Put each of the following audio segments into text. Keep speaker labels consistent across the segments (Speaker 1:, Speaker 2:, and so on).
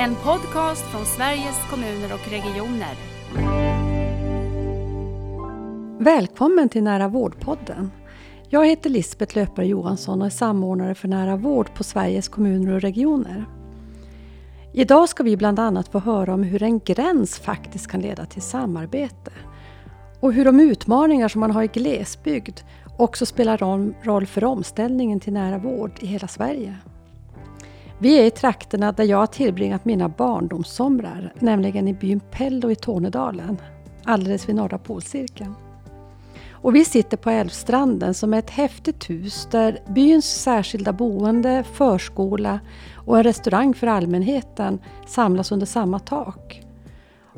Speaker 1: En podcast från Sveriges kommuner och regioner.
Speaker 2: Välkommen till Nära vårdpodden. Jag heter Lisbeth Löpare Johansson och är samordnare för nära vård på Sveriges kommuner och regioner. Idag ska vi bland annat få höra om hur en gräns faktiskt kan leda till samarbete. Och hur de utmaningar som man har i glesbygd också spelar roll för omställningen till nära vård i hela Sverige. Vi är i trakterna där jag har tillbringat mina barndomssomrar, nämligen i byn Pello i Tornedalen, alldeles vid norra polcirkeln. Och vi sitter på Älvstranden som är ett häftigt hus där byns särskilda boende, förskola och en restaurang för allmänheten samlas under samma tak.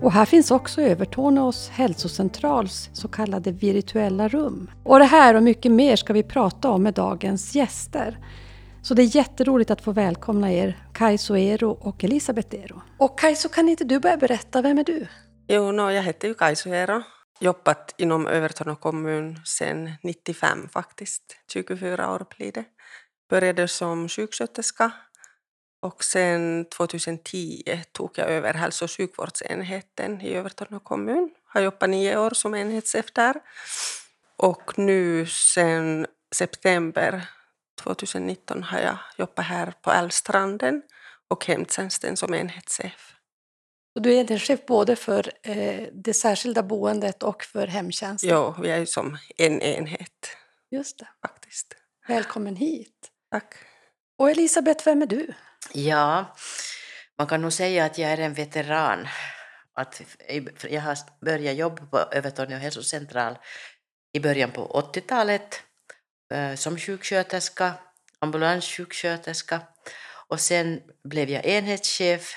Speaker 2: Och här finns också Övertorneås hälsocentrals så kallade virtuella rum. Och det här och mycket mer ska vi prata om med dagens gäster. Så det är jätteroligt att få välkomna er, Kaiso Ero och Elisabeth Ero. Och Kaiso, kan inte du börja berätta, vem är du?
Speaker 3: Jo, no, jag heter ju Kaiso Ero. Jobbat inom Övertorneå kommun sedan 95 faktiskt. 24 år blir det. Började som sjuksköterska och sen 2010 tog jag över hälso och sjukvårdsenheten i Övertorneå kommun. Har jobbat nio år som enhetschef där. Och nu sen september 2019 har jag jobbat här på Älvstranden och hemtjänsten som enhetschef.
Speaker 2: Och du är enhetschef både för eh, det särskilda boendet och för hemtjänsten?
Speaker 3: Ja, vi är ju som en enhet.
Speaker 2: Just det.
Speaker 3: Faktiskt.
Speaker 2: Välkommen hit.
Speaker 3: Tack.
Speaker 2: Och Elisabeth, vem är du?
Speaker 4: Ja, man kan nog säga att jag är en veteran. Att jag har börjat jobba på Övertorneå hälsocentral i början på 80-talet Eh, Eh, som sjuksköterska, ambulanssjuksköterska och sen blev jag enhetschef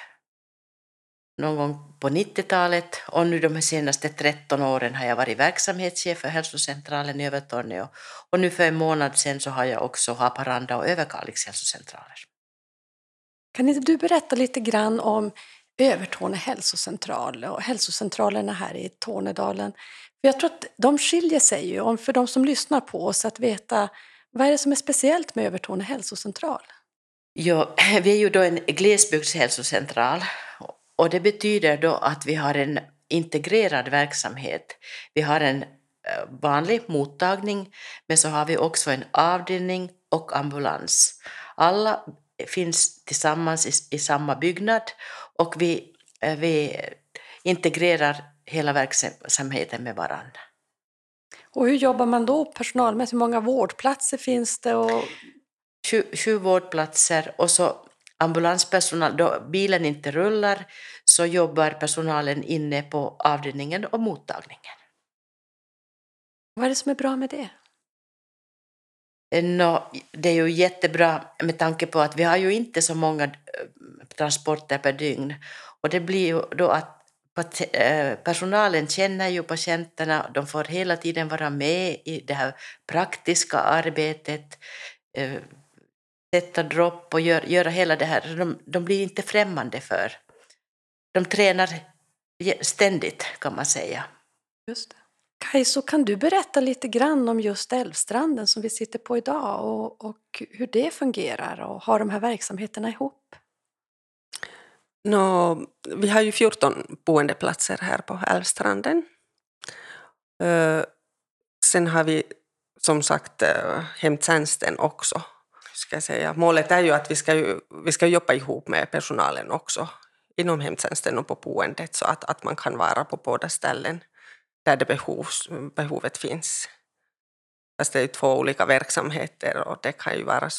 Speaker 4: någon gång på 90-talet och nu de senaste 13 åren har jag varit verksamhetschef för hälsocentralen i Övertorneå och nu för en månad sedan så har jag också Haparanda och Överkalix hälsocentraler.
Speaker 2: Kan inte du berätta lite grann om Övertorneå hälsocentral och hälsocentralerna här i Tornedalen? Jag tror att de skiljer sig ju, för de som lyssnar på oss, att veta vad är det som är speciellt med Övertorneå hälsocentral?
Speaker 4: Ja, vi är ju då en glesbygdshälsocentral och det betyder då att vi har en integrerad verksamhet. Vi har en eh, vanlig mottagning, men så har vi också en avdelning och ambulans. Alla finns tillsammans i, i samma byggnad och vi, eh, vi integrerar hela verksamheten med varandra.
Speaker 2: Och hur jobbar man då personalmässigt? Hur många vårdplatser finns det? Och...
Speaker 4: Sju, sju vårdplatser och så ambulanspersonal, då bilen inte rullar så jobbar personalen inne på avdelningen och mottagningen.
Speaker 2: Vad är det som är bra med det?
Speaker 4: No, det är ju jättebra med tanke på att vi har ju inte så många eh, transporter per dygn och det blir ju då att Eh, Eh, personalen känner ju patienterna, de får hela tiden vara med i det här praktiska arbetet, eh, sätta dropp och gör, göra hela det här. De, de blir inte främmande för. De tränar ständigt kan man säga.
Speaker 2: Just det. Kajso, kan du berätta lite grann om just Älvstranden som vi sitter på idag och, och hur det fungerar och har de här verksamheterna ihop?
Speaker 3: No, vi har ju 14 boendeplatser här på Älvstranden. Eh, sen har vi som sagt eh, hemtjänsten också. Ska säga. Målet är ju att vi ska, ju, vi ska jobba ihop med personalen också inom hemtjänsten och på boendet så att, att man kan vara på båda ställen där det behovs, behovet finns. Fast det är två olika verksamheter och det kan ju vara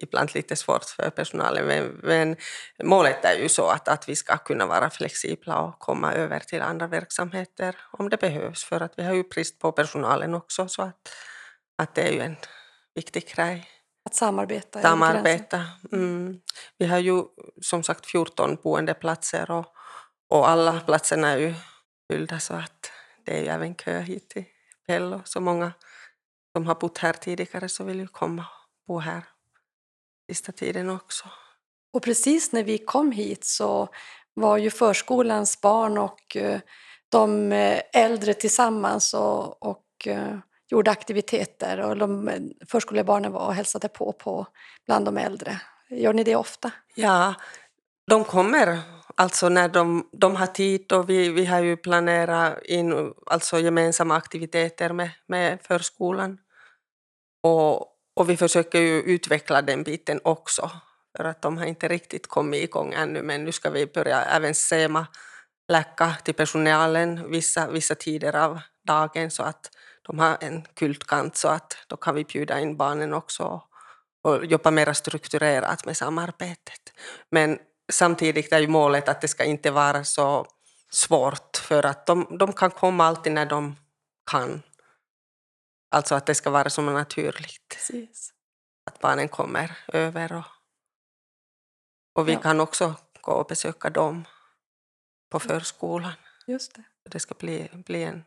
Speaker 3: ibland lite svårt för personalen. Men, men, målet är ju så att, att vi ska kunna vara flexibla och komma över till andra verksamheter om det behövs. För att vi har ju brist på personalen också så att, att det är ju en viktig grej.
Speaker 2: Att samarbeta?
Speaker 3: Samarbeta. Mm. Vi har ju som sagt 14 boendeplatser och, och alla platserna är ju fyllda så att det är ju även kö hit till Pello. Så många som har bott här tidigare så vill ju komma och bo här sista tiden också.
Speaker 2: Och precis när vi kom hit så var ju förskolans barn och eh, de eh, äldre tillsammans och, och eh, gjorde aktiviteter och de förskolebarnen var och hälsade på, på bland de äldre. Gör ni det ofta?
Speaker 3: Ja, de kommer alltså när de, de har tid och vi, vi har ju planerat in alltså gemensamma aktiviteter med, med förskolan. Och, och vi försöker ju utveckla den biten också för att de har inte riktigt kommit igång ännu men nu ska vi börja även sema läcka till personalen vissa, vissa tider av dagen så att de har en kultkant så att då kan vi bjuda in barnen också och jobba mer strukturerat med samarbetet. Men samtidigt är ju målet att det ska inte vara så svårt för att de, de kan komma alltid när de kan. Alltså att det ska vara så naturligt.
Speaker 2: Precis.
Speaker 3: Att barnen kommer över och, och vi
Speaker 2: Ja.
Speaker 3: kan också gå och besöka dem på förskolan.
Speaker 2: Just det.
Speaker 3: Det ska bli, bli en,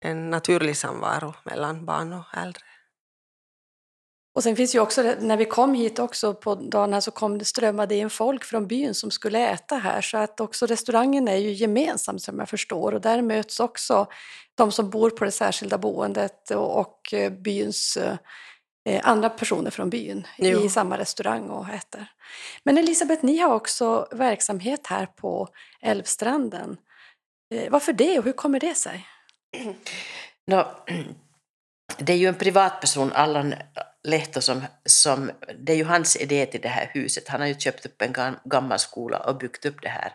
Speaker 3: en naturlig samvaro mellan barn och äldre.
Speaker 2: Och sen finns ju också, när vi kom hit också på dagarna så kom det strömmade in folk från byn som skulle äta här så att också restaurangen är ju gemensam som jag förstår och där möts också de som bor på det särskilda boendet och, och eh, byns eh, andra personer från byn
Speaker 3: Jo.
Speaker 2: i samma restaurang och äter. Men Elisabeth, ni har också verksamhet här på Älvstranden. Eh, varför det och hur kommer det sig?
Speaker 4: Nå, det är ju en privatperson, Allan Lehto, som, som, det är ju hans idé till det här huset. Han har ju köpt upp en gammal skola och byggt upp det här.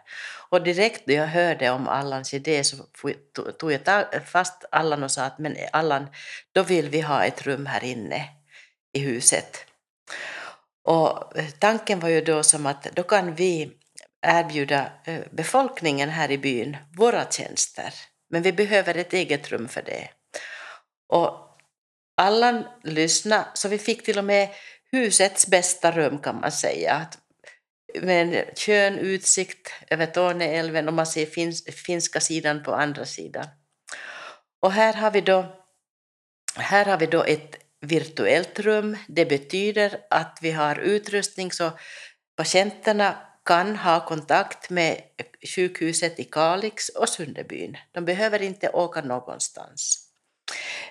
Speaker 4: Och direkt när jag hörde om Allans idé så tog jag fast Allan och sa att men Allan, då vill vi ha ett rum här inne i huset. Och eh, tanken var ju då som att då kan vi erbjuda eh, befolkningen här i byn våra tjänster. Men vi behöver ett eget rum för det. Och Allan lyssnade, så vi fick till och med husets bästa rum kan man säga. Att- Med en skön utsikt över Torneälven och man ser fins, finska sidan på andra sidan. Och här har vi då, här har vi då ett virtuellt rum. Det betyder att vi har utrustning så patienterna kan ha kontakt med sjukhuset i Kalix och Sunderbyn. De behöver inte åka någonstans.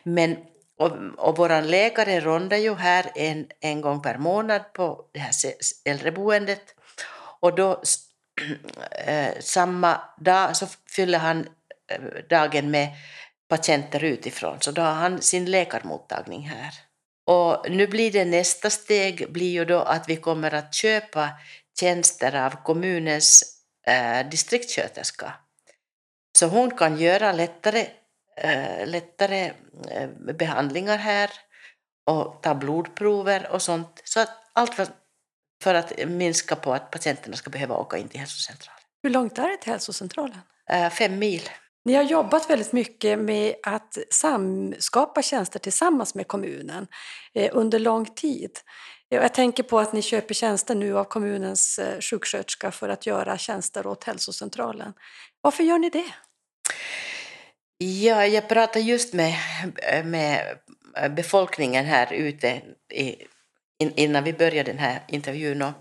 Speaker 4: Men, och, och vår läkare rondar ju här en, en gång per månad på det här äldreboendet. Och då äh, samma dag så fyller han eh, dagen med patienter utifrån. Så då har han sin läkarmottagning här. Och nu blir det nästa steg blir ju då att vi kommer att köpa tjänster av kommunens eh, distriktssköterska. Så hon kan göra lättare, eh, lättare eh, behandlingar här och ta blodprover och sånt. Så att allt för, för att minska på att patienterna ska behöva åka in till hälsocentralen.
Speaker 2: Hur långt är det till hälsocentralen?
Speaker 4: Eh, fem mil.
Speaker 2: Ni har jobbat väldigt mycket med att samskapa tjänster tillsammans med kommunen eh, under lång tid. Jag tänker på att ni köper tjänster nu av kommunens eh, sjuksköterska för att göra tjänster åt hälsocentralen. Varför gör ni det?
Speaker 4: Ja, jag pratade just med, med befolkningen här ute i, innan vi började den här intervjun. Och,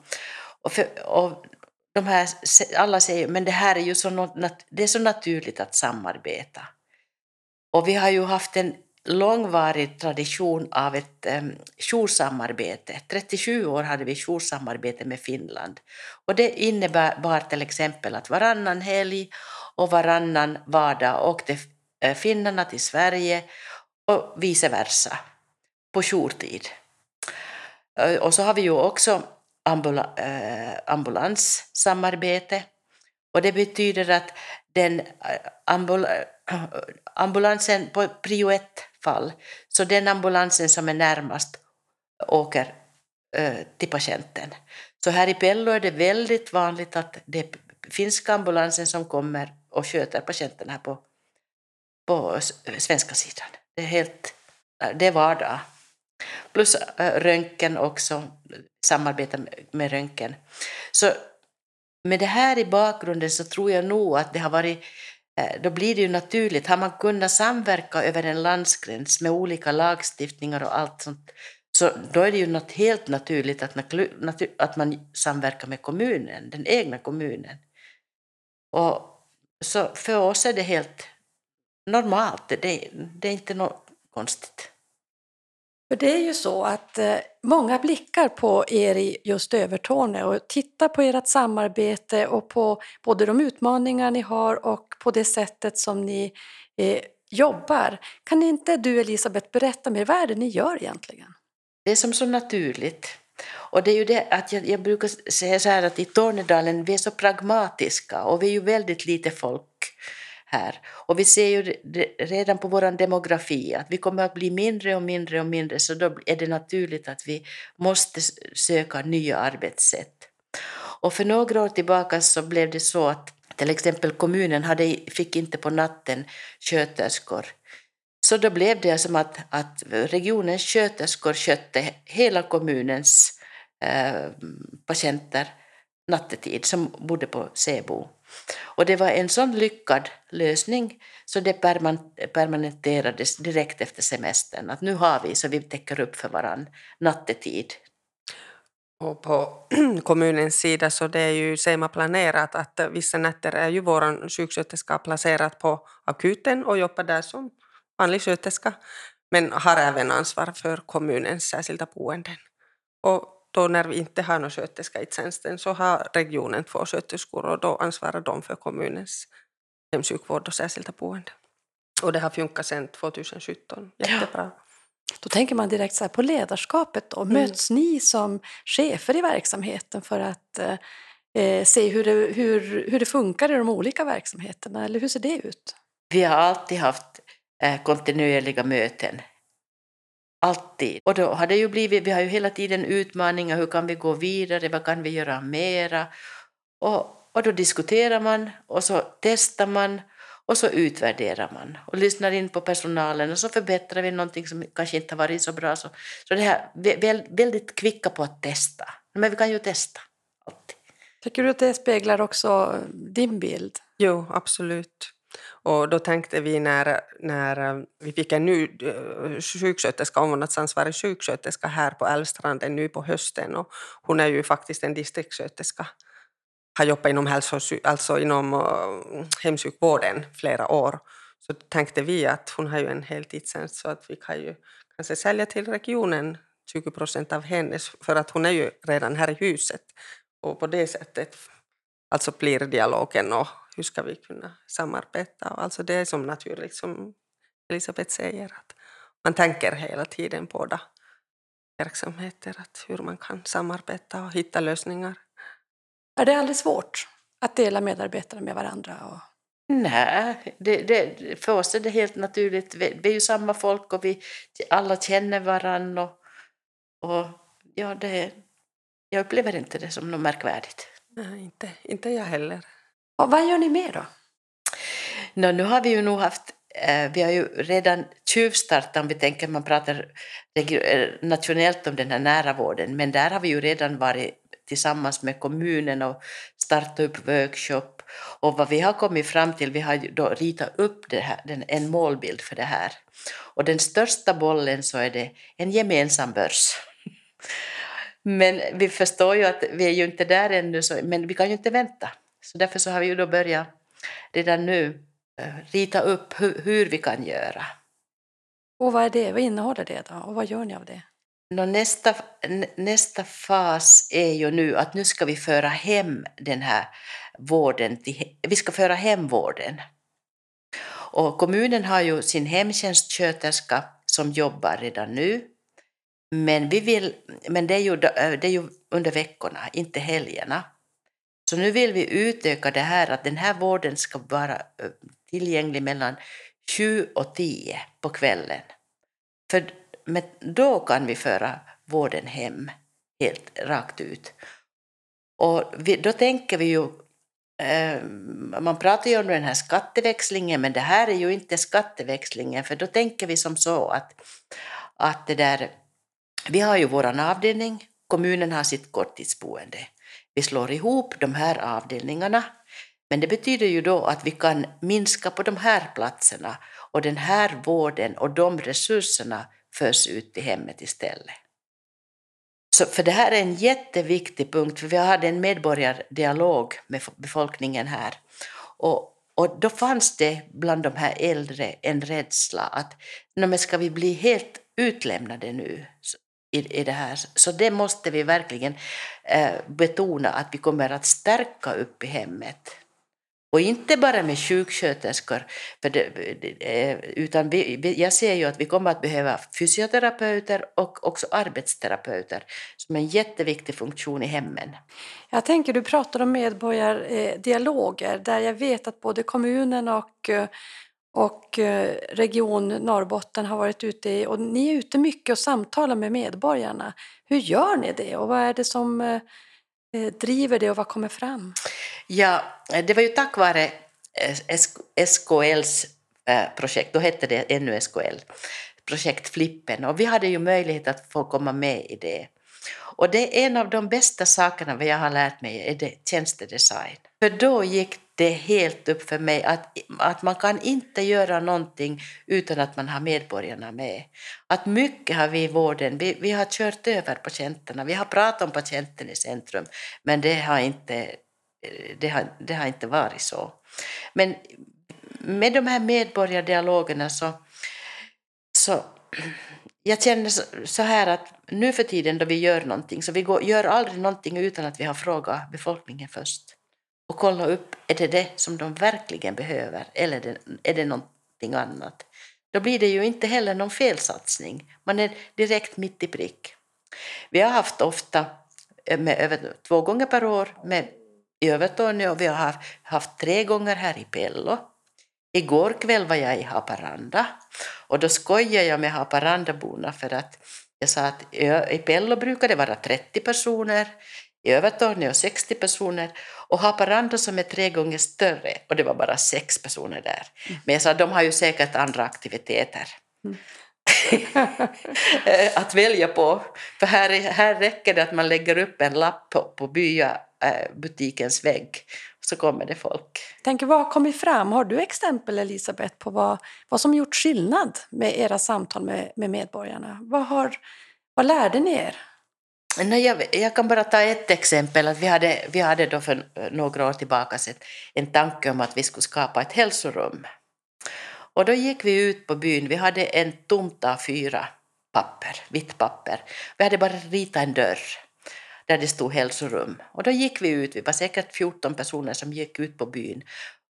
Speaker 4: och, för, och de här, alla säger men det här är ju så, det är så naturligt att samarbeta. Och vi har ju haft en långvarig tradition av ett um, joursamarbete. 37 år hade vi joursamarbete med Finland. Och det innebar till exempel att varannan helg och varannan vardag åkte Eh, finnarna till Sverige och vice versa på jourtid. Eh, och så har vi ju också ambula, eh, ambulanssamarbete och det betyder att den eh, ambul, ambulansen på prio ett fall, så den ambulansen som är närmast åker eh, till patienten. Så här i Pello är det väldigt vanligt att det är finska ambulansen som kommer och sköter patienten här på, på svenska sidan. Det är helt, det är vardag. Plus eh, röntgen också, samarbeta med- röntgen. Så med det här i bakgrunden så tror jag nog att det har varit, eh, då blir det ju naturligt, har man kunnat samverka över en landsgräns med olika lagstiftningar och allt sånt, så då är det ju något helt naturligt att, att man samverkar med kommunen, den egna kommunen. Och så för oss är det helt normalt, det, det är inte något konstigt.
Speaker 2: För det är ju så att eh, många blickar på er i just Övertorneå och tittar på ert samarbete och på både de utmaningar ni har och på det sättet som ni eh, jobbar. Kan inte du Elisabeth berätta mer, vad är det ni gör egentligen?
Speaker 4: Det är som så naturligt. Och det är ju det att jag, jag brukar säga så här att i Tornedalen vi är så pragmatiska och vi är ju väldigt lite folk här. Och vi ser ju redan på vår demografi att vi kommer att bli mindre och mindre och mindre så då är det naturligt att vi måste söka nya arbetssätt. Och för några år tillbaka så blev det så att till exempel kommunen hade, fick inte på natten sköterskor. Så då blev det som att, att regionens sköterskor skötte hela kommunens eh, patienter nattetid som bodde på Sebo. Och det var en sån lyckad lösning så det permanenterades direkt efter semestern. Att nu har vi så vi täcker upp för varann nattetid.
Speaker 3: Och på kommunens sida så det är ju SEMA planerat att vissa nätter är ju vår sjuksköterska placerad på akuten och jobbar där som vanlig sköterska men har även ansvar för kommunens särskilda boenden. Och då när vi inte har någon sköterska i tjänsten så har regionen två sköterskor och då ansvarar de för kommunens hemsjukvård och särskilda boende. Och det har funkat sedan 2017 jättebra. Ja.
Speaker 2: Då tänker man direkt så på ledarskapet. Då. Mm. Möts ni som chefer i verksamheten för att eh, se hur det, hur, hur det funkar i de olika verksamheterna? Eller hur ser det ut?
Speaker 4: Vi har alltid haft eh, kontinuerliga möten Alltid. Och då har det ju blivit, vi har ju hela tiden utmaningar, hur kan vi gå vidare, vad kan vi göra mera? Och, och då diskuterar man och så testar man och så utvärderar man och lyssnar in på personalen och så förbättrar vi någonting som kanske inte har varit så bra. Så, så det här, vi är väldigt kvicka på att testa. Men vi kan ju testa alltid.
Speaker 2: Tycker du att det speglar också din bild?
Speaker 3: Jo, absolut. Och då tänkte vi när, när eh, vi fick en ny eh, sjuksköterska, omvårdnadsansvarig sjuksköterska här på Älvstranden nu på hösten och hon är ju faktiskt en distriktssköterska har jobbat inom, hälso, alltså inom eh, hemsjukvården flera år. Så tänkte vi att hon har ju en heltidstjänst så att vi kan ju kanske sälja till regionen 20 procent av hennes, för att hon är ju redan här i huset. Och på det sättet alltså blir dialogen och hur ska vi kunna samarbeta? Alltså det är som naturligt som Elisabeth säger, att man tänker hela tiden på båda verksamheter, att hur man kan samarbeta och hitta lösningar.
Speaker 2: Är det aldrig svårt att dela medarbetare med varandra? Och...
Speaker 4: Nej, det, det, för oss är det helt naturligt. Vi, vi är ju samma folk och vi alla känner varandra. Och, och ja, det, jag upplever inte det som något märkvärdigt.
Speaker 3: Nej, inte, inte jag heller.
Speaker 2: Och vad gör ni mer då?
Speaker 4: No, nu har vi ju nog haft eh, vi har ju redan tjuvstartat, om vi tänker man pratar eh, nationellt om den här nära vården, men där har vi ju redan varit tillsammans med kommunen och startat upp workshop. Och vad vi har kommit fram till, vi har då ritat upp det här, en målbild för det här. Och den största bollen så är det en gemensam börs. Men vi förstår ju att vi är ju inte där ännu, så, men vi kan ju inte vänta. Så därför så har vi ju då börjat redan nu eh, rita upp hur, hur vi kan göra.
Speaker 2: Och vad är det? Vad innehåller det då? Och vad gör ni av det?
Speaker 4: Nå, nästa, nästa fas är ju nu att nu ska vi föra hem den här vården, till, vi ska föra hem vården. Och kommunen har ju sin hemtjänstsköterska som jobbar redan nu. Men, vi vill, men det, är ju, det är ju under veckorna, inte helgerna. Så nu vill vi utöka det här att den här vården ska vara eh, tillgänglig mellan 7 och 10 på kvällen. För då kan vi föra vården hem helt rakt ut. Och vi, då tänker vi ju eh, man pratar ju om den här skatteväxlingen, men det här är ju inte skatteväxlingen, för då tänker vi som så att, att det där, vi har ju våran avdelning, kommunen har sitt korttidsboende. Vi slår ihop de här avdelningarna, men det betyder ju då att vi kan minska på de här platserna och den här vården och de resurserna förs ut till hemmet istället. Så för det här är en jätteviktig punkt, för vi hade en medborgardialog med befolkningen här. Och, och då fanns det bland de här äldre en rädsla att ska vi bli helt utlämnade nu i, i det här. Så det måste vi verkligen eh, betona att vi kommer att stärka upp i hemmet. Och inte bara med sjuksköterskor, för det, eh, utan vi, jag ser ju att vi kommer att behöva fysioterapeuter och också arbetsterapeuter som en jätteviktig funktion i hemmen.
Speaker 2: Jag tänker, du pratar om medborgardialoger där jag vet att både kommunen och eh, och eh, Region Norrbotten har varit ute och ni är ute mycket och samtalar med medborgarna. Hur gör ni det och vad är det som eh, eh, driver det och vad kommer fram?
Speaker 4: Ja, det var ju tack vare SKLs projekt, då hette det ännu SKL, projekt Flippen och vi hade ju möjlighet att få komma med i det. Och det är en av de bästa sakerna vad jag har lärt mig, är det tjänstedesign. För då gick det är helt upp för mig att, att man kan inte göra någonting utan att man har medborgarna med. Att mycket har vi i vården, vi, vi har kört över patienterna, vi har pratat om patienten i centrum, men det har inte, det har, det har inte varit så. Men med de här medborgardialogerna så, så jag känner så här att nu för tiden då vi gör någonting, så vi går, gör aldrig någonting utan att vi har frågat befolkningen först och kolla upp, är det det som de verkligen behöver eller är det, är det någonting annat? Då blir det ju inte heller någon felsatsning, man är direkt mitt i prick. Vi har haft ofta, eh, med över två gånger per år med, i Övertorneå och vi har haft tre gånger här i Pello. Igår kväll var jag i Haparanda och då skojade jag med Haparandaborna för att jag sa att i Pello brukar det vara 30 personer, i Övertorneå 60 personer och Haparanda som är tre gånger större och det var bara sex personer där. Mm. Men jag sa de har ju säkert andra aktiviteter. Mm. att välja på. För här, här räcker det att man lägger upp en lapp på, på byabutikens eh, vägg så kommer det folk.
Speaker 2: Tänker, vad har kommit fram? Har du exempel Elisabeth på vad, vad som gjort skillnad med era samtal med, med medborgarna? Vad, har, vad lärde ni er?
Speaker 4: Nej, jag, jag, kan bara ta ett exempel. Att vi, hade, vi hade då för några år tillbaka sett en tanke om att vi skulle skapa ett hälsorum. Och då gick vi ut på byn. Vi hade en tomt av fyra papper, vitt papper. Vi hade bara ritat en dörr där det stod hälsorum. Och då gick vi ut, vi var säkert 14 personer som gick ut på byn.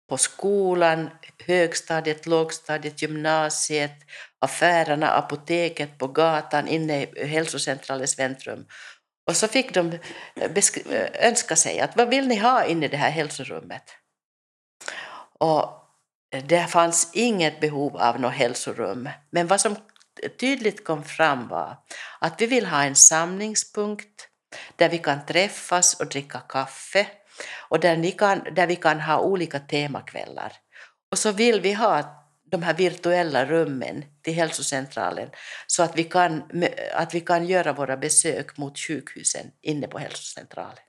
Speaker 4: På skolan, högstadiet, lågstadiet, gymnasiet, affärerna, apoteket, på gatan, inne i hälsocentralens väntrum. Och så fick de eh, eh, önska sig att vad vill ni ha inne i det här hälsorummet? Och det fanns inget behov av något hälsorum. Men vad som tydligt kom fram var att vi vill ha en samlingspunkt där vi kan träffas och dricka kaffe och där, ni kan, där vi kan ha olika temakvällar. Och så vill vi ha de här virtuella rummen till hälsocentralen så att vi, kan, att vi kan göra våra besök mot sjukhusen inne på hälsocentralen.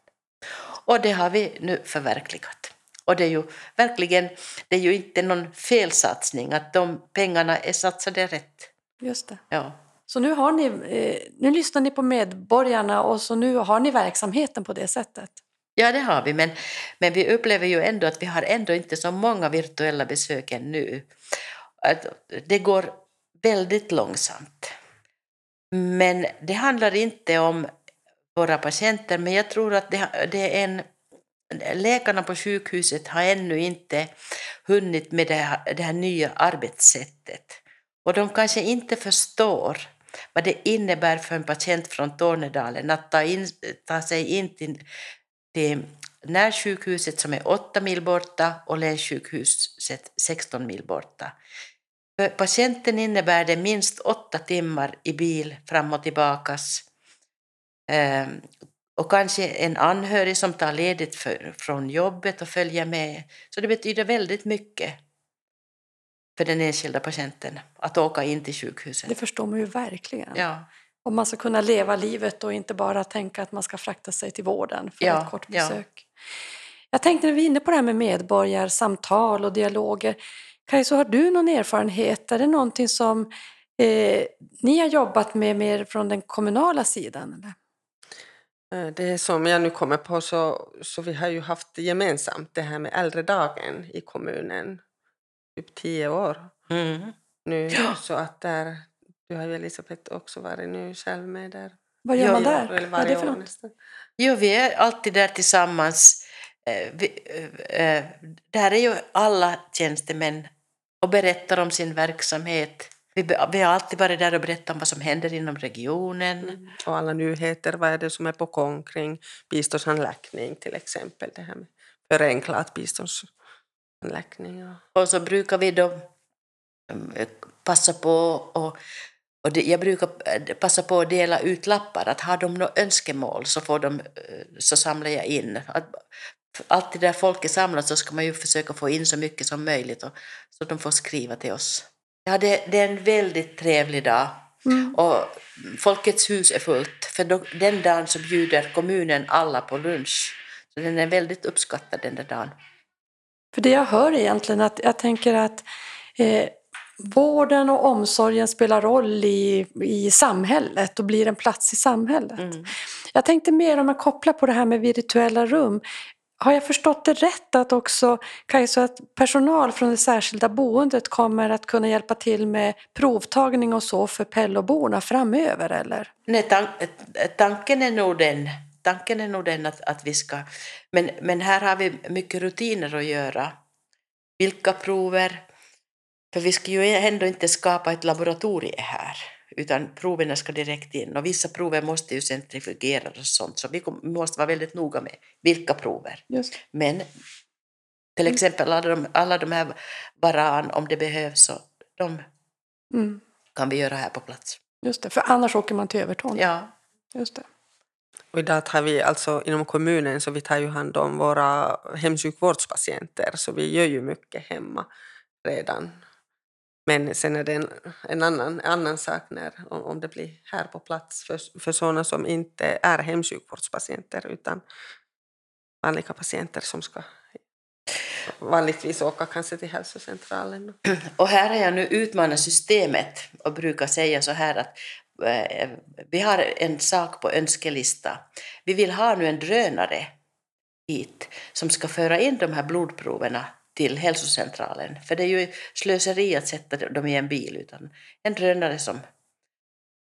Speaker 4: Och det har vi nu förverkligat. Och det är ju verkligen, det är ju inte någon felsatsning att de pengarna är satsade rätt.
Speaker 2: Just det.
Speaker 4: Ja.
Speaker 2: Så nu, har ni, eh, nu lyssnar ni på medborgarna och så nu har ni verksamheten på det sättet?
Speaker 4: Ja, det har vi, men, men vi upplever ju ändå att vi har ändå inte så många virtuella besök ännu. Det går väldigt långsamt. Men det handlar inte om våra patienter, men jag tror att det, det är en Läkarna på sjukhuset har ännu inte hunnit med det här, det här nya arbetssättet. Och de kanske inte förstår vad det innebär för en patient från Tornedalen att ta, in, ta sig in till, till närsjukhuset som är 8 mil borta och länssjukhuset 16 mil borta. För patienten innebär det minst åtta timmar i bil fram och tillbakas. Ehm, och kanske en anhörig som tar ledigt för, från jobbet och följer med. Så det betyder väldigt mycket för den enskilda patienten att åka in till sjukhuset.
Speaker 2: Det förstår man ju verkligen.
Speaker 4: Ja.
Speaker 2: Om man ska kunna leva livet och inte bara tänka att man ska frakta sig till vården för
Speaker 4: ja,
Speaker 2: ett kort besök. Ja. Jag tänkte när vi är inne på det här med medborgarsamtal och dialoger. Kajso, har du någon erfarenhet? Är det någonting som eh, ni har jobbat med mer från den kommunala sidan? Eller?
Speaker 3: Eh, det som jag nu kommer på så, så vi har ju haft gemensamt det här med äldredagen i kommunen. Typ tio år
Speaker 4: mm.
Speaker 3: nu. Ja. Så att där, Du har ju Elisabeth också varit nu själv med där.
Speaker 2: Vad gör man där?
Speaker 3: Eller
Speaker 2: Vad är det för
Speaker 3: nästan.
Speaker 4: Jo, vi är alltid där tillsammans. Eh, Vi, eh, eh, där är ju alla tjänstemän och berättar om sin verksamhet. Vi, vi har alltid varit där och berättat om vad som händer inom regionen.
Speaker 3: Mm. Och alla nyheter, vad är det som är på gång kring biståndshandläggning till exempel. Det här med förenklat biståndshandläggning. Och,
Speaker 4: Och så brukar vi då eh, passa på och, och det, jag brukar eh, passa på att dela ut lappar. Att har de några önskemål så, får de, eh, så samlar jag in. Att, alltid där folk är samlat så ska man ju försöka få in så mycket som möjligt och, så de får skriva till oss. Ja, det, det är en väldigt trevlig dag.
Speaker 2: Mm.
Speaker 4: Och Folkets hus är fullt, för då, den dagen så bjuder kommunen alla på lunch. Så den är väldigt uppskattad den där dagen.
Speaker 2: För det jag hör egentligen att jag tänker att eh, vården och omsorgen spelar roll i, i samhället och blir en plats i samhället.
Speaker 4: Mm.
Speaker 2: Jag tänkte mer om att koppla på det här med virtuella rum. Har jag förstått det rätt att också Kajsa, att personal från det särskilda boendet kommer att kunna hjälpa till med provtagning och så för Pelloborna framöver eller?
Speaker 4: Nej, tan tanken är nog den, tanken är nog den att, att vi ska... Men, men här har vi mycket rutiner att göra. Vilka prover? För vi ska ju ändå inte skapa ett laboratorium här, utan proverna ska direkt in. Och vissa prover måste ju centrifugeras och sånt, så vi måste vara väldigt noga med vilka prover.
Speaker 2: Just.
Speaker 4: Men till exempel alla de, alla de här varan, om det behövs, så de
Speaker 2: Mm,
Speaker 4: kan vi göra här på plats.
Speaker 2: just det, för annars åker man till Övertorneå.
Speaker 4: Ja.
Speaker 2: Just det.
Speaker 3: och idag har vi alltså inom kommunen så vi tar ju hand om våra hemsjukvårdspatienter så vi gör ju mycket hemma redan. Men sen är det en, en annan, annan sak när, om, om det blir här på plats för, för sådana som inte är hemsjukvårdspatienter utan vanliga patienter som ska vanligtvis åka kanske till hälsocentralen.
Speaker 4: Och här har jag nu utmanat systemet och brukar säga så här att eh, vi har en sak på önskelista. Vi vill ha nu en drönare hit som ska föra in de här blodproverna till hälsocentralen. För det är ju slöseri att sätta dem i en bil, utan en drönare som...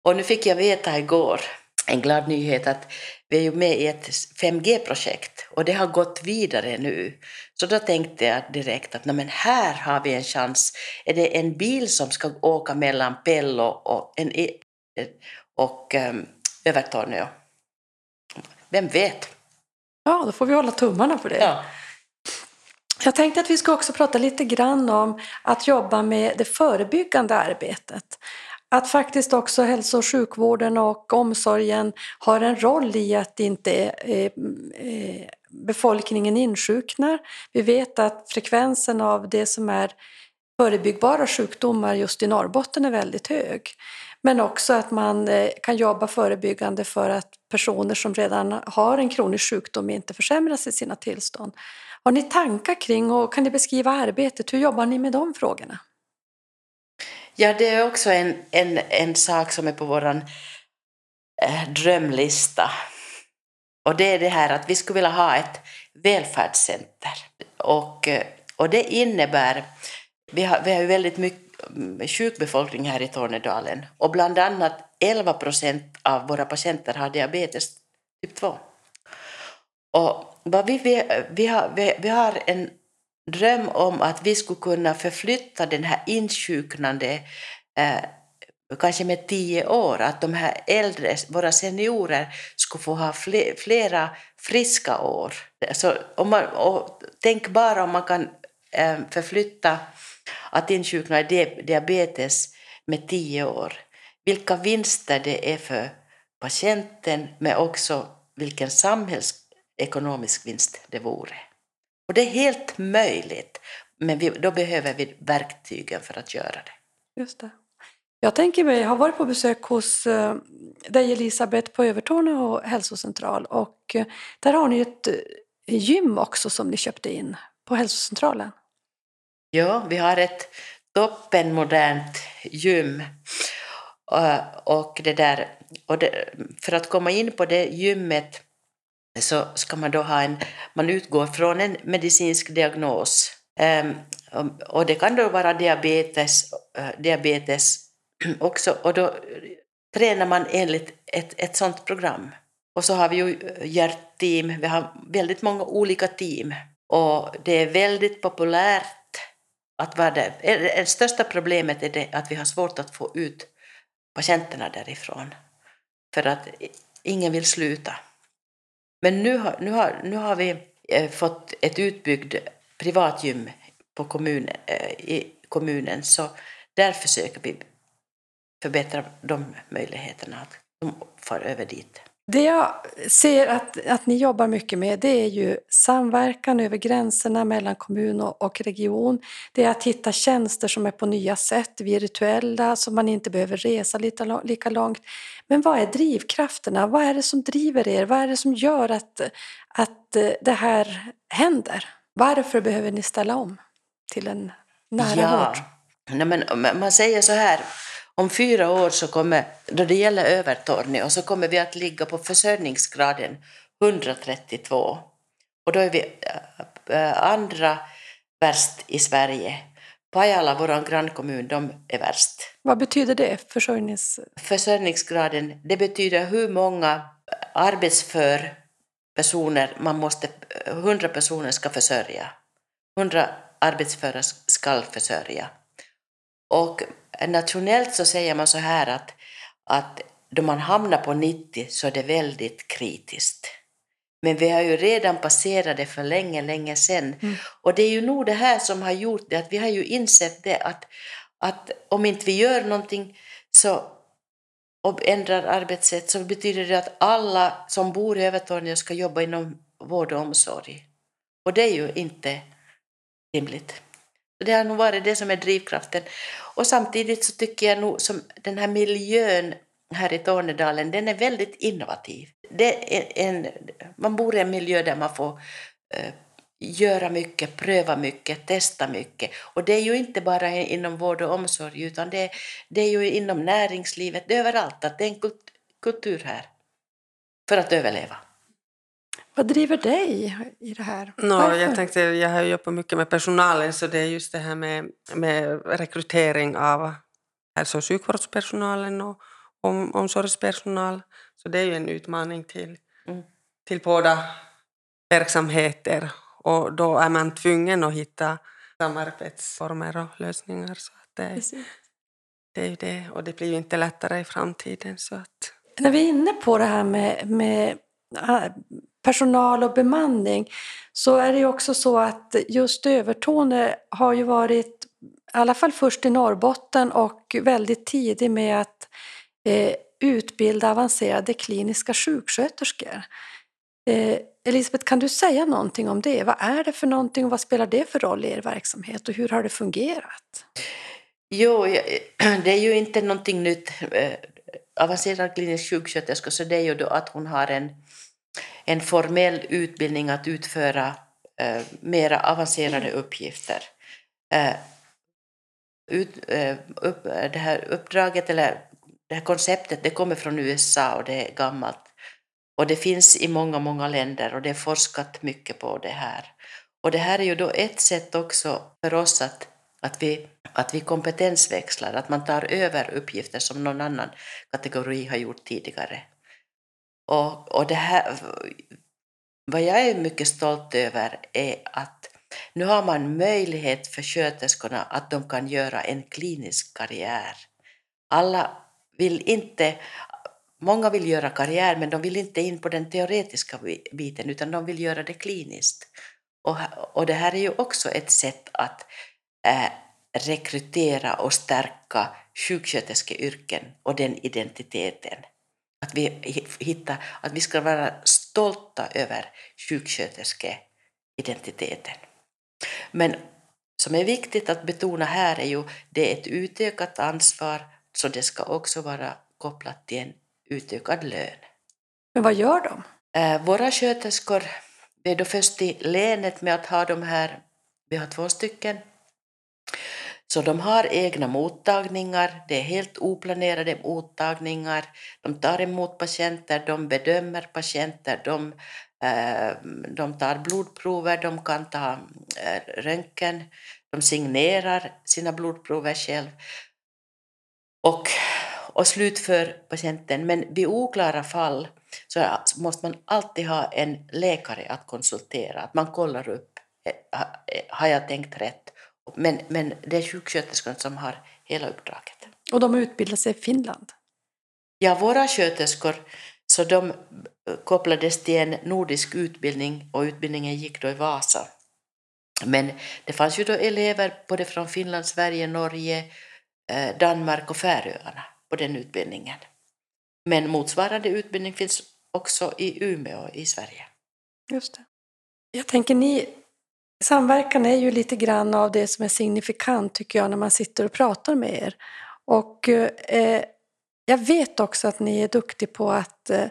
Speaker 4: Och nu fick jag veta igår, en glad nyhet, att vi är ju med i ett 5G-projekt och det har gått vidare nu. Så då tänkte jag direkt att "Nej, men här har vi en chans. Är det en bil som ska åka mellan Pello och, en, och um, Övertorneå? Vem vet?
Speaker 2: Ja, då får vi hålla tummarna för det.
Speaker 4: Ja.
Speaker 2: Jag tänkte att vi ska också prata lite grann om att jobba med det förebyggande arbetet. Att faktiskt också hälso och sjukvården och omsorgen har en roll i att inte eh, eh befolkningen insjuknar. Vi vet att frekvensen av det som är förebyggbara sjukdomar just i Norrbotten är väldigt hög. Men också att man eh, kan jobba förebyggande för att personer som redan har en kronisk sjukdom inte försämras i sina tillstånd. Har ni tankar kring och kan ni beskriva arbetet? Hur jobbar ni med de frågorna?
Speaker 4: Ja, det är också en, en, en sak som är på vår eh, drömlista. Och det är det här att vi skulle vilja ha ett välfärdscenter. Och, eh, och det innebär, vi har, vi har ju väldigt mycket mm, sjuk befolkning här i Tornedalen och bland annat 11 procent av våra patienter har diabetes typ 2. Och vad vi, vi, vi, har, vi, vi har en dröm om att vi skulle kunna förflytta den här insjuknande eh, kanske med tio år, att de här äldre, våra seniorer, skulle få ha flera friska år. Så om man, och tänk bara om man kan eh, förflytta att insjukna i diabetes med tio år. Vilka vinster det är för patienten, men också vilken samhällsekonomisk vinst det vore. Och det är helt möjligt, men vi, då behöver vi verktygen för att göra det.
Speaker 2: Just det. Jag tänker mig, jag har varit på besök hos eh, dig Elisabeth på Övertorneå hälsocentral och eh, där har ni ett eh, gym också som ni köpte in på hälsocentralen.
Speaker 4: Ja, vi har ett toppenmodernt gym. Och, det där, och det, för att komma in på det gymmet så ska man då ha en, man utgår från en medicinsk diagnos. Ehm, och det kan då vara diabetes, eh, diabetes också, och då tränar man enligt ett, ett sådant program. Och så har vi ju eh, hjärtteam, vi har väldigt många olika team. Och det är väldigt populärt att vara där. Eh, det största problemet är det att vi har svårt att få ut patienterna därifrån. För att ingen vill sluta. Men nu har, nu har, nu har vi eh, fått ett utbyggt privatgym på kommun, eh, i kommunen så där försöker vi förbättra de möjligheterna att de far över dit.
Speaker 2: Det jag ser att, att ni jobbar mycket med det är ju samverkan över gränserna mellan kommun och region. Det är att hitta tjänster som är på nya sätt, virtuella, så man inte behöver resa lika, lika långt. Men vad är drivkrafterna? Vad är det som driver er? Vad är det som gör att, att det här händer? Varför behöver ni ställa om till en nära
Speaker 4: ja.
Speaker 2: vård?
Speaker 4: Nej, men man säger så här, om fyra år så kommer, då det gäller Övertorneå, så kommer vi att ligga på försörjningsgraden 132. Och då är vi äh, andra värst i Sverige. Pajala, vår grannkommun, de är värst.
Speaker 2: Vad betyder det, försörjnings...
Speaker 4: Försörjningsgraden, det betyder hur många arbetsför personer man måste, 100 personer ska försörja. 100 arbetsföra ska försörja. Och nationellt så säger man så här att, att då man hamnar på 90 så är det väldigt kritiskt. Men vi har ju redan passerat det för länge, länge sedan. Mm. Och det är ju nog det här som har gjort det, att vi har ju insett det att, att om inte vi gör någonting så och ändrar arbetssätt så betyder det att alla som bor i Övertorneå ska jobba inom vård och omsorg. Och det är ju inte rimligt. Det har nog varit det som är drivkraften. Och samtidigt så tycker jag nog som den här miljön här i Tornedalen, den är väldigt innovativ. Det är en, man bor i en miljö där man får eh, göra mycket, pröva mycket, testa mycket. Och det är ju inte bara inom vård och omsorg utan det, det är ju inom näringslivet, det är överallt, att det är en kultur här för att överleva.
Speaker 2: Vad driver dig i det här?
Speaker 3: No, jag, tänkte, jag har jobbat mycket med personalen så det är just det här med, med rekrytering av hälso och sjukvårdspersonalen och om, omsorgspersonal. Så det är ju en utmaning till, mm. till båda verksamheter och då är man tvungen att hitta samarbetsformer och lösningar. Så att det, det är ju det och det blir ju inte lättare i framtiden. Så att...
Speaker 2: När vi är inne på det här med, med personal och bemanning så är det ju också så att just Övertorneå har ju varit i alla fall först i Norrbotten och väldigt tidig med att eh, utbilda avancerade kliniska sjuksköterskor. Eh, Elisabeth, kan du säga någonting om det? Vad är det för någonting och vad spelar det för roll i er verksamhet och hur har det fungerat?
Speaker 4: Jo, det är ju inte någonting nytt. Eh, avancerad klinisk sjuksköterska, så det är ju då att hon har en en formell utbildning att utföra eh, mera avancerade uppgifter. Eh, ut, eh, upp, det här uppdraget, eller det här konceptet, det kommer från USA och det är gammalt. Och det finns i många, många länder och det är forskat mycket på det här. Och det här är ju då ett sätt också för oss att, att, vi, att vi kompetensväxlar, att man tar över uppgifter som någon annan kategori har gjort tidigare. Och, och det här, vad jag är mycket stolt över är att nu har man möjlighet för sköterskorna att de kan göra en klinisk karriär. Alla vill inte, många vill göra karriär men de vill inte in på den teoretiska biten utan de vill göra det kliniskt. Och, och det här är ju också ett sätt att äh, rekrytera och stärka sjuksköterskeyrken och den identiteten. Att vi hittar, att vi ska vara stolta över sjuksköterskeidentiteten. Men som är viktigt att betona här är ju det är ett utökat ansvar så det ska också vara kopplat till en utökad lön.
Speaker 2: Men vad gör de?
Speaker 4: Eh, våra sköterskor, vi är då först i länet med att ha de här, vi har två stycken så de har egna mottagningar, det är helt oplanerade mottagningar. De tar emot patienter, de bedömer patienter, de, eh, de tar blodprover, de kan ta eh, röntgen, de signerar sina blodprover själv. och, och slutför patienten. Men vid oklara fall så måste man alltid ha en läkare att konsultera, att man kollar upp, eh, har jag tänkt rätt? Men, men det är sjuksköterskan som har hela uppdraget.
Speaker 2: Och de utbildar sig i Finland?
Speaker 4: Ja, våra sköterskor så de kopplades till en nordisk utbildning och utbildningen gick då i Vasa. Men det fanns ju då elever både från Finland, Sverige, Norge, eh, Danmark och Färöarna på den utbildningen. Men motsvarande utbildning finns också i Umeå i Sverige.
Speaker 2: Just det. Jag tänker ni, samverkan är ju lite grann av det som är signifikant tycker jag när man sitter och pratar med er. Och eh, jag vet också att ni är duktiga på att eh,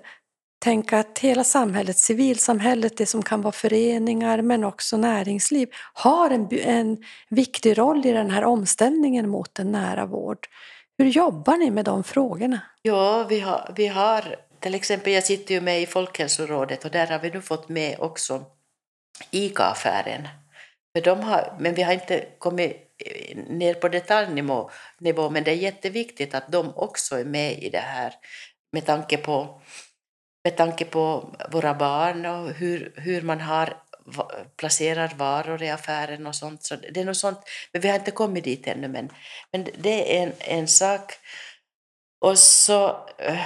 Speaker 2: tänka att hela samhället, civilsamhället, det som kan vara föreningar men också näringsliv, har en, en viktig roll i den här omställningen mot en nära vård. Hur jobbar ni med de frågorna?
Speaker 4: Ja, vi har, vi har till exempel, jag sitter ju med i Folkhälsorådet och där har vi nu fått med också ICA-affären. men vi har inte kommit eh, ner på detaljnivå, men det är jätteviktigt att de också är med i det här med tanke på, med tanke på våra barn och hur, hur man har placerar varor i affären och sånt. Så det är något sånt, men vi har inte kommit dit ännu. Men, men det är en, en sak. Och så äh,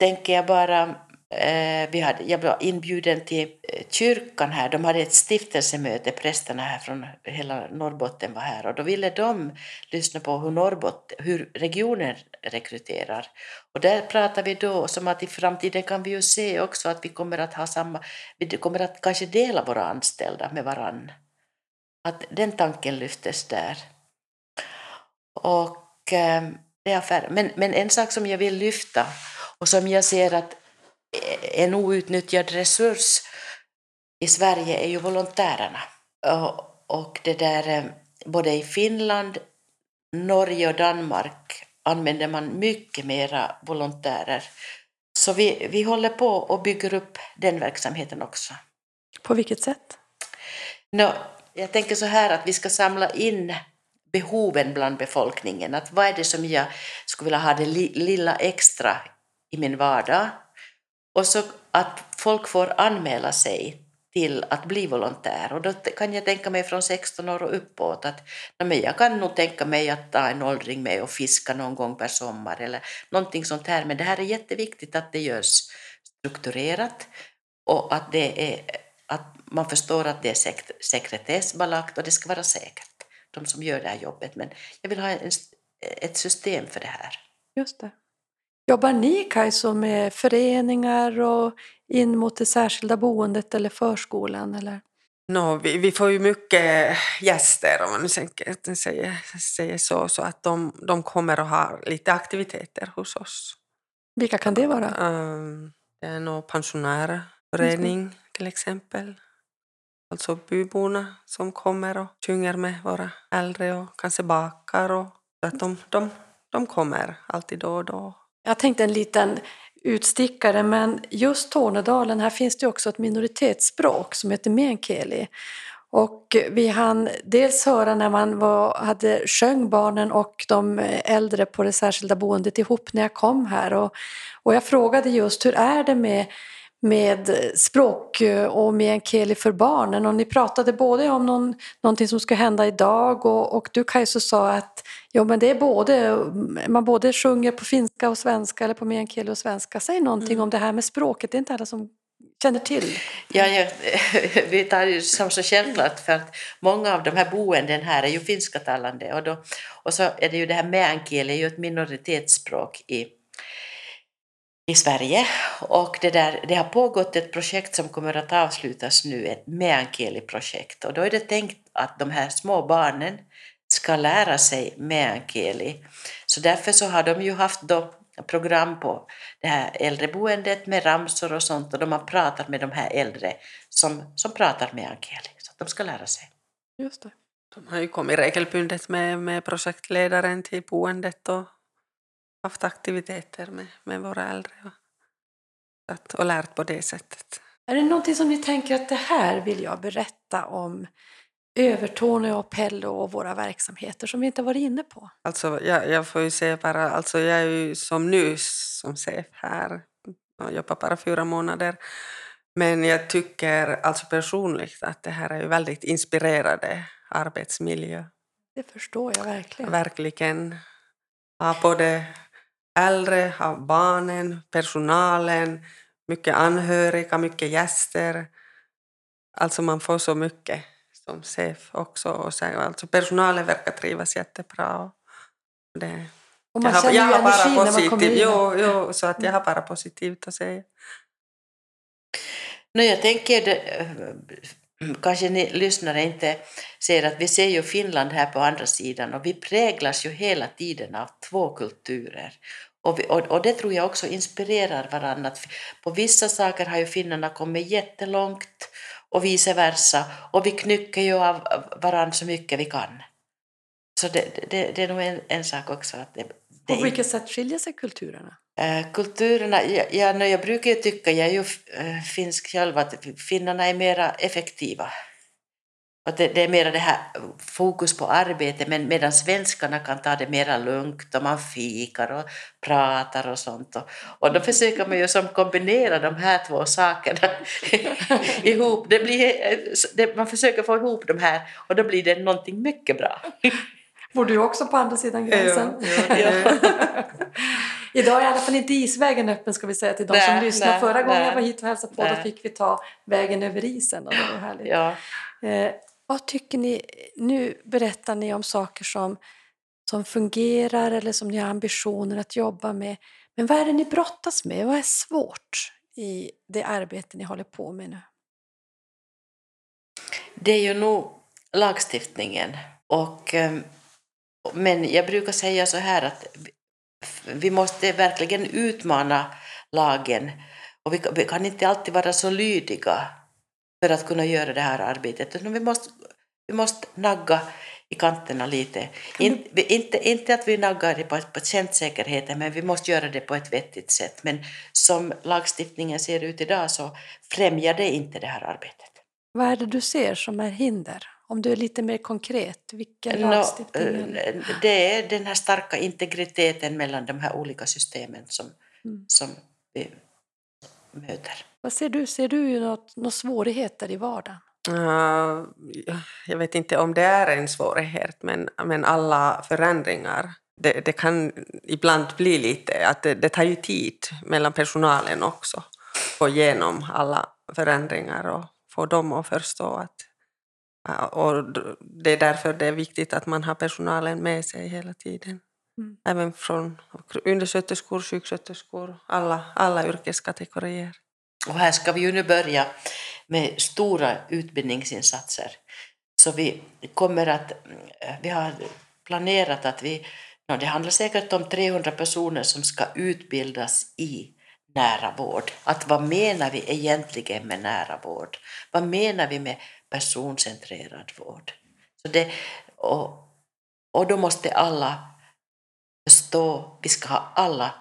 Speaker 4: tänker jag bara Eh, vi hade, jag var inbjuden till eh, kyrkan här. De hade ett stiftelsemöte, prästerna här från hela Norrbotten var här och då ville de lyssna på hur, Norrbotten, hur regionen rekryterar. Och där pratade vi då som att i framtiden kan vi ju se också att vi kommer att ha samma, vi kommer att kanske dela våra anställda med varann. Att den tanken lyftes där. Och eh, det är affär. Men, men en sak som jag vill lyfta och som jag ser att en outnyttjad resurs i Sverige är ju volontärerna. Och det där, eh, både i Finland, Norge och Danmark använder man mycket mera volontärer. Så vi, vi håller på och bygger upp den verksamheten också.
Speaker 2: På vilket sätt?
Speaker 4: No, jag tänker så här att vi ska samla in behoven bland befolkningen. Att vad är det som jag skulle vilja ha det lilla extra i min vardag? Och så att folk får anmäla sig till att bli volontär. Och då kan jag tänka mig från 16 år och uppåt att men jag kan nog tänka mig att ta en åldring med och fiska någon gång per sommar eller någonting sånt här. Men det här är jätteviktigt att det görs strukturerat och att, det är, att man förstår att det är sekretessbelagt och det ska vara säkert, de som gör det här jobbet. Men jag vill ha en, ett system för det här.
Speaker 2: Just det. Jobbar ni Kajso med föreningar och in mot det särskilda boendet eller förskolan? Eller?
Speaker 3: No, vi, vi får ju mycket gäster om man nu säger, säger så, så att de, de kommer att ha lite aktiviteter hos oss.
Speaker 2: Vilka kan det vara?
Speaker 3: Um, det är nog pensionärförening till exempel. Alltså byborna som kommer och sjunger med våra äldre och kanske bakar. Och, att de, de, de kommer alltid då och då.
Speaker 2: Jag tänkte en liten utstickare, men just Tornedalen, här finns det också ett minoritetsspråk som heter meänkieli. Och vi hann dels höra när man var, hade sjöng barnen och de äldre på det särskilda boendet ihop när jag kom här. Och, och jag frågade just hur är det med med språk och meänkieli för barnen och ni pratade både om någon, någonting som ska hända idag och, och du Kajso sa att ja, men det är både, man både sjunger på finska och svenska eller på meänkieli och svenska. Säg någonting mm. om det här med språket, det är inte alla som känner till.
Speaker 4: Ja, ja vi tar det som så självklart för att många av de här boenden här är ju finskatalande och, då, och så är det ju det här meänkieli är ju ett minoritetsspråk i i Sverige och det, där, det har pågått ett projekt som kommer att avslutas nu, ett meänkieli-projekt och då är det tänkt att de här små barnen ska lära sig meänkieli. Så därför så har de ju haft då program på det här äldreboendet med ramsor och sånt och de har pratat med de här äldre som, som pratar meänkieli så att de ska lära sig.
Speaker 2: Just det.
Speaker 3: De har ju kommit regelbundet med, med projektledaren till boendet och haft aktiviteter med, med våra äldre och, och lärt på det sättet.
Speaker 2: Är det någonting som ni tänker att det här vill jag berätta om Övertorneå, Pello och våra verksamheter som vi inte varit inne på?
Speaker 3: Alltså, jag, jag får ju säga bara, alltså jag är ju som ny som chef här. Jag jobbar bara fyra månader. Men jag tycker alltså personligt att det här är ju väldigt inspirerande arbetsmiljö.
Speaker 2: Det förstår jag verkligen.
Speaker 3: Verkligen. Av både äldre, av barnen, personalen, mycket anhöriga, mycket gäster. Alltså man får så mycket som chef också. Och sen, alltså personalen verkar trivas jättebra. Det,
Speaker 2: Och man
Speaker 3: jag har, jag har bara
Speaker 2: in.
Speaker 3: jo, jo, så att jag har bara positivt att säga.
Speaker 4: No, jag tänker, eh, kanske ni lyssnare inte ser att vi ser ju Finland här på andra sidan och vi präglas ju hela tiden av två kulturer. Och, vi, och, och det tror jag också inspirerar varandra. På vissa saker har ju finnarna kommit jättelångt och vice versa. Och vi knycker ju av varandra så mycket vi kan. Så det, det, det är nog en, en sak också. Att det, det
Speaker 2: På vilket sätt skiljer sig kulturerna?
Speaker 4: Eh, kulturerna, ja, ja, jag brukar ju tycka, jag är ju eh, finsk själv, att finnarna är mera effektiva. Att det, det är mera det här fokus på arbete, men medan svenskarna kan ta det mera lugnt och man fikar och pratar och sånt. Och, och då försöker man ju som kombinera de här två sakerna ihop. Det blir, eh, det, man försöker få ihop de här och då blir det någonting mycket bra.
Speaker 2: Bor du också på andra sidan gränsen?
Speaker 3: Ja, ja,
Speaker 2: Idag är i alla fall inte isvägen öppen ska vi säga till de som
Speaker 4: Nej,
Speaker 2: lyssnar.
Speaker 4: nej,
Speaker 2: Förra gången
Speaker 4: nej.
Speaker 2: jag var hit och hälsade på då fick vi ta vägen över isen och det var härligt.
Speaker 4: Ja.
Speaker 2: Eh, vad tycker ni, nu berättar ni om saker som, som fungerar eller som ni har ambitioner att jobba med. Men vad är det ni brottas med? Vad är svårt i det arbete ni håller på med nu?
Speaker 4: Det är ju nog lagstiftningen. Och, ehm, men jag brukar säga så här att vi måste verkligen utmana lagen. Och vi, kan inte alltid vara så lydiga för att kunna göra det här arbetet. Vi, måste, vi måste nagga i kanterna lite. In, inte, inte att vi naggar det på patientsäkerheten, men vi måste göra det på ett vettigt sätt. Men som lagstiftningen ser ut idag så främjar det inte det här arbetet.
Speaker 2: Vad är det du ser som är hinder? Om du är lite mer konkret, vilken lagstiftning?
Speaker 4: eh,
Speaker 2: eller-
Speaker 4: det är den här starka integriteten mellan de här olika systemen som,
Speaker 2: Mm.
Speaker 4: som vi möter.
Speaker 2: Vad ser du? Ser du något, några svårigheter i vardagen?
Speaker 3: Uh, jag vet inte om det är en svårighet, men, men alla förändringar, det, det kan ibland bli lite, att det, det tar ju tid mellan personalen också, få igenom alla förändringar och få dem att förstå att och det är därför det är viktigt att man har personalen med sig hela tiden.
Speaker 2: Mm.
Speaker 3: Även från undersköterskor, sjuksköterskor, alla, alla yrkeskategorier.
Speaker 4: Och här ska vi ju nu börja med stora utbildningsinsatser. Så vi kommer att, eh, vi har planerat att vi, nå, det handlar säkert om 300 personer som ska utbildas i nära vård. Att vad menar vi egentligen med nära vård? Vad menar vi med personcentrerad vård? Så det, och, och då måste alla förstå, vi ska ha alla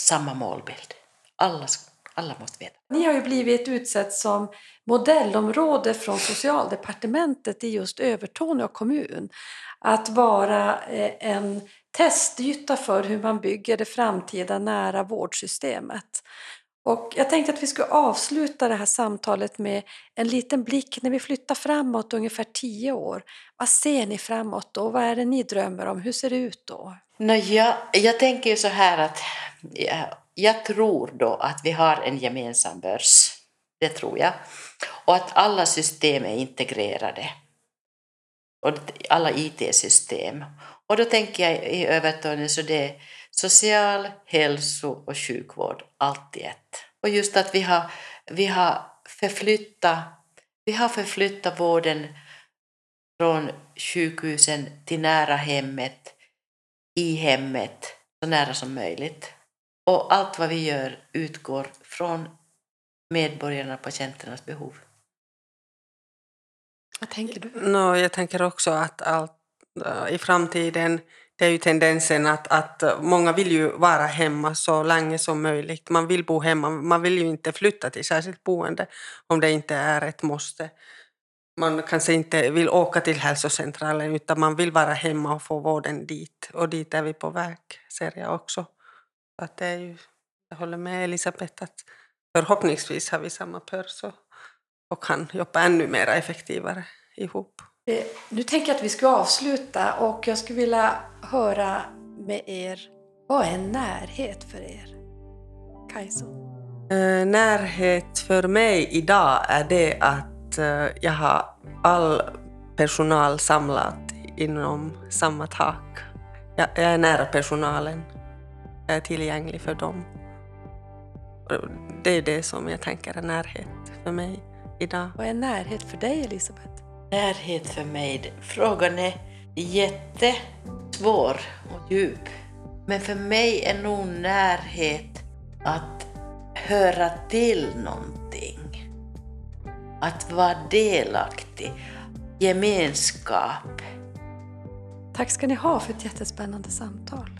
Speaker 4: samma målbild. Alla, alla måste veta.
Speaker 2: Ni har ju blivit utsett som modellområde från Socialdepartementet i just Övertorneå kommun. Att vara eh, en testyta för hur man bygger det framtida nära vårdsystemet. Och jag tänkte att vi skulle avsluta det här samtalet med en liten blick när vi flyttar framåt ungefär tio år. Vad ser ni framåt då? Vad är det ni drömmer om? Hur ser det ut då?
Speaker 4: Nå, jag, jag tänker ju så här att jag, jag tror då att vi har en gemensam börs. Det tror jag. Och att alla system är integrerade. Och alla IT-system. Och då tänker jag i Övertorneå så det är social, hälso och sjukvård, allt i ett. Och just att vi har, vi har förflyttat vi har förflyttat vården från sjukhusen till nära hemmet, i hemmet, så nära som möjligt. Och allt vad vi gör utgår från medborgarna och patienternas behov.
Speaker 2: Vad tänker du?
Speaker 3: No, jag tänker också att allt, äh, i framtiden, det är ju tendensen att, att många vill ju vara hemma så länge som möjligt. Man vill bo hemma, man vill ju inte flytta till särskilt boende om det inte är ett måste. man kanske inte vill åka till hälsocentralen utan man vill vara hemma och få vården dit. Och dit är vi på väg, ser jag också. Att det är ju, jag håller med Elisabeth att förhoppningsvis har vi samma pörs och, och kan jobba ännu mer effektivare ihop.
Speaker 2: Eh, Nu tänker jag att vi ska avsluta och jag skulle vilja höra med er, vad är närhet för er? Kajso?
Speaker 3: Eh, närhet för mig idag är det att eh, jag har all personal samlat inom samma tak. Jag, jag är nära personalen. Jag är tillgänglig för dem. Det är det som jag tänker är närhet för mig idag.
Speaker 2: Vad är närhet för dig Elisabeth?
Speaker 4: Närhet för mig, frågan är jättesvår och djup. Men för mig är nog närhet att höra till någonting. Att vara delaktig. Gemenskap.
Speaker 2: Tack ska ni ha för ett jättespännande samtal.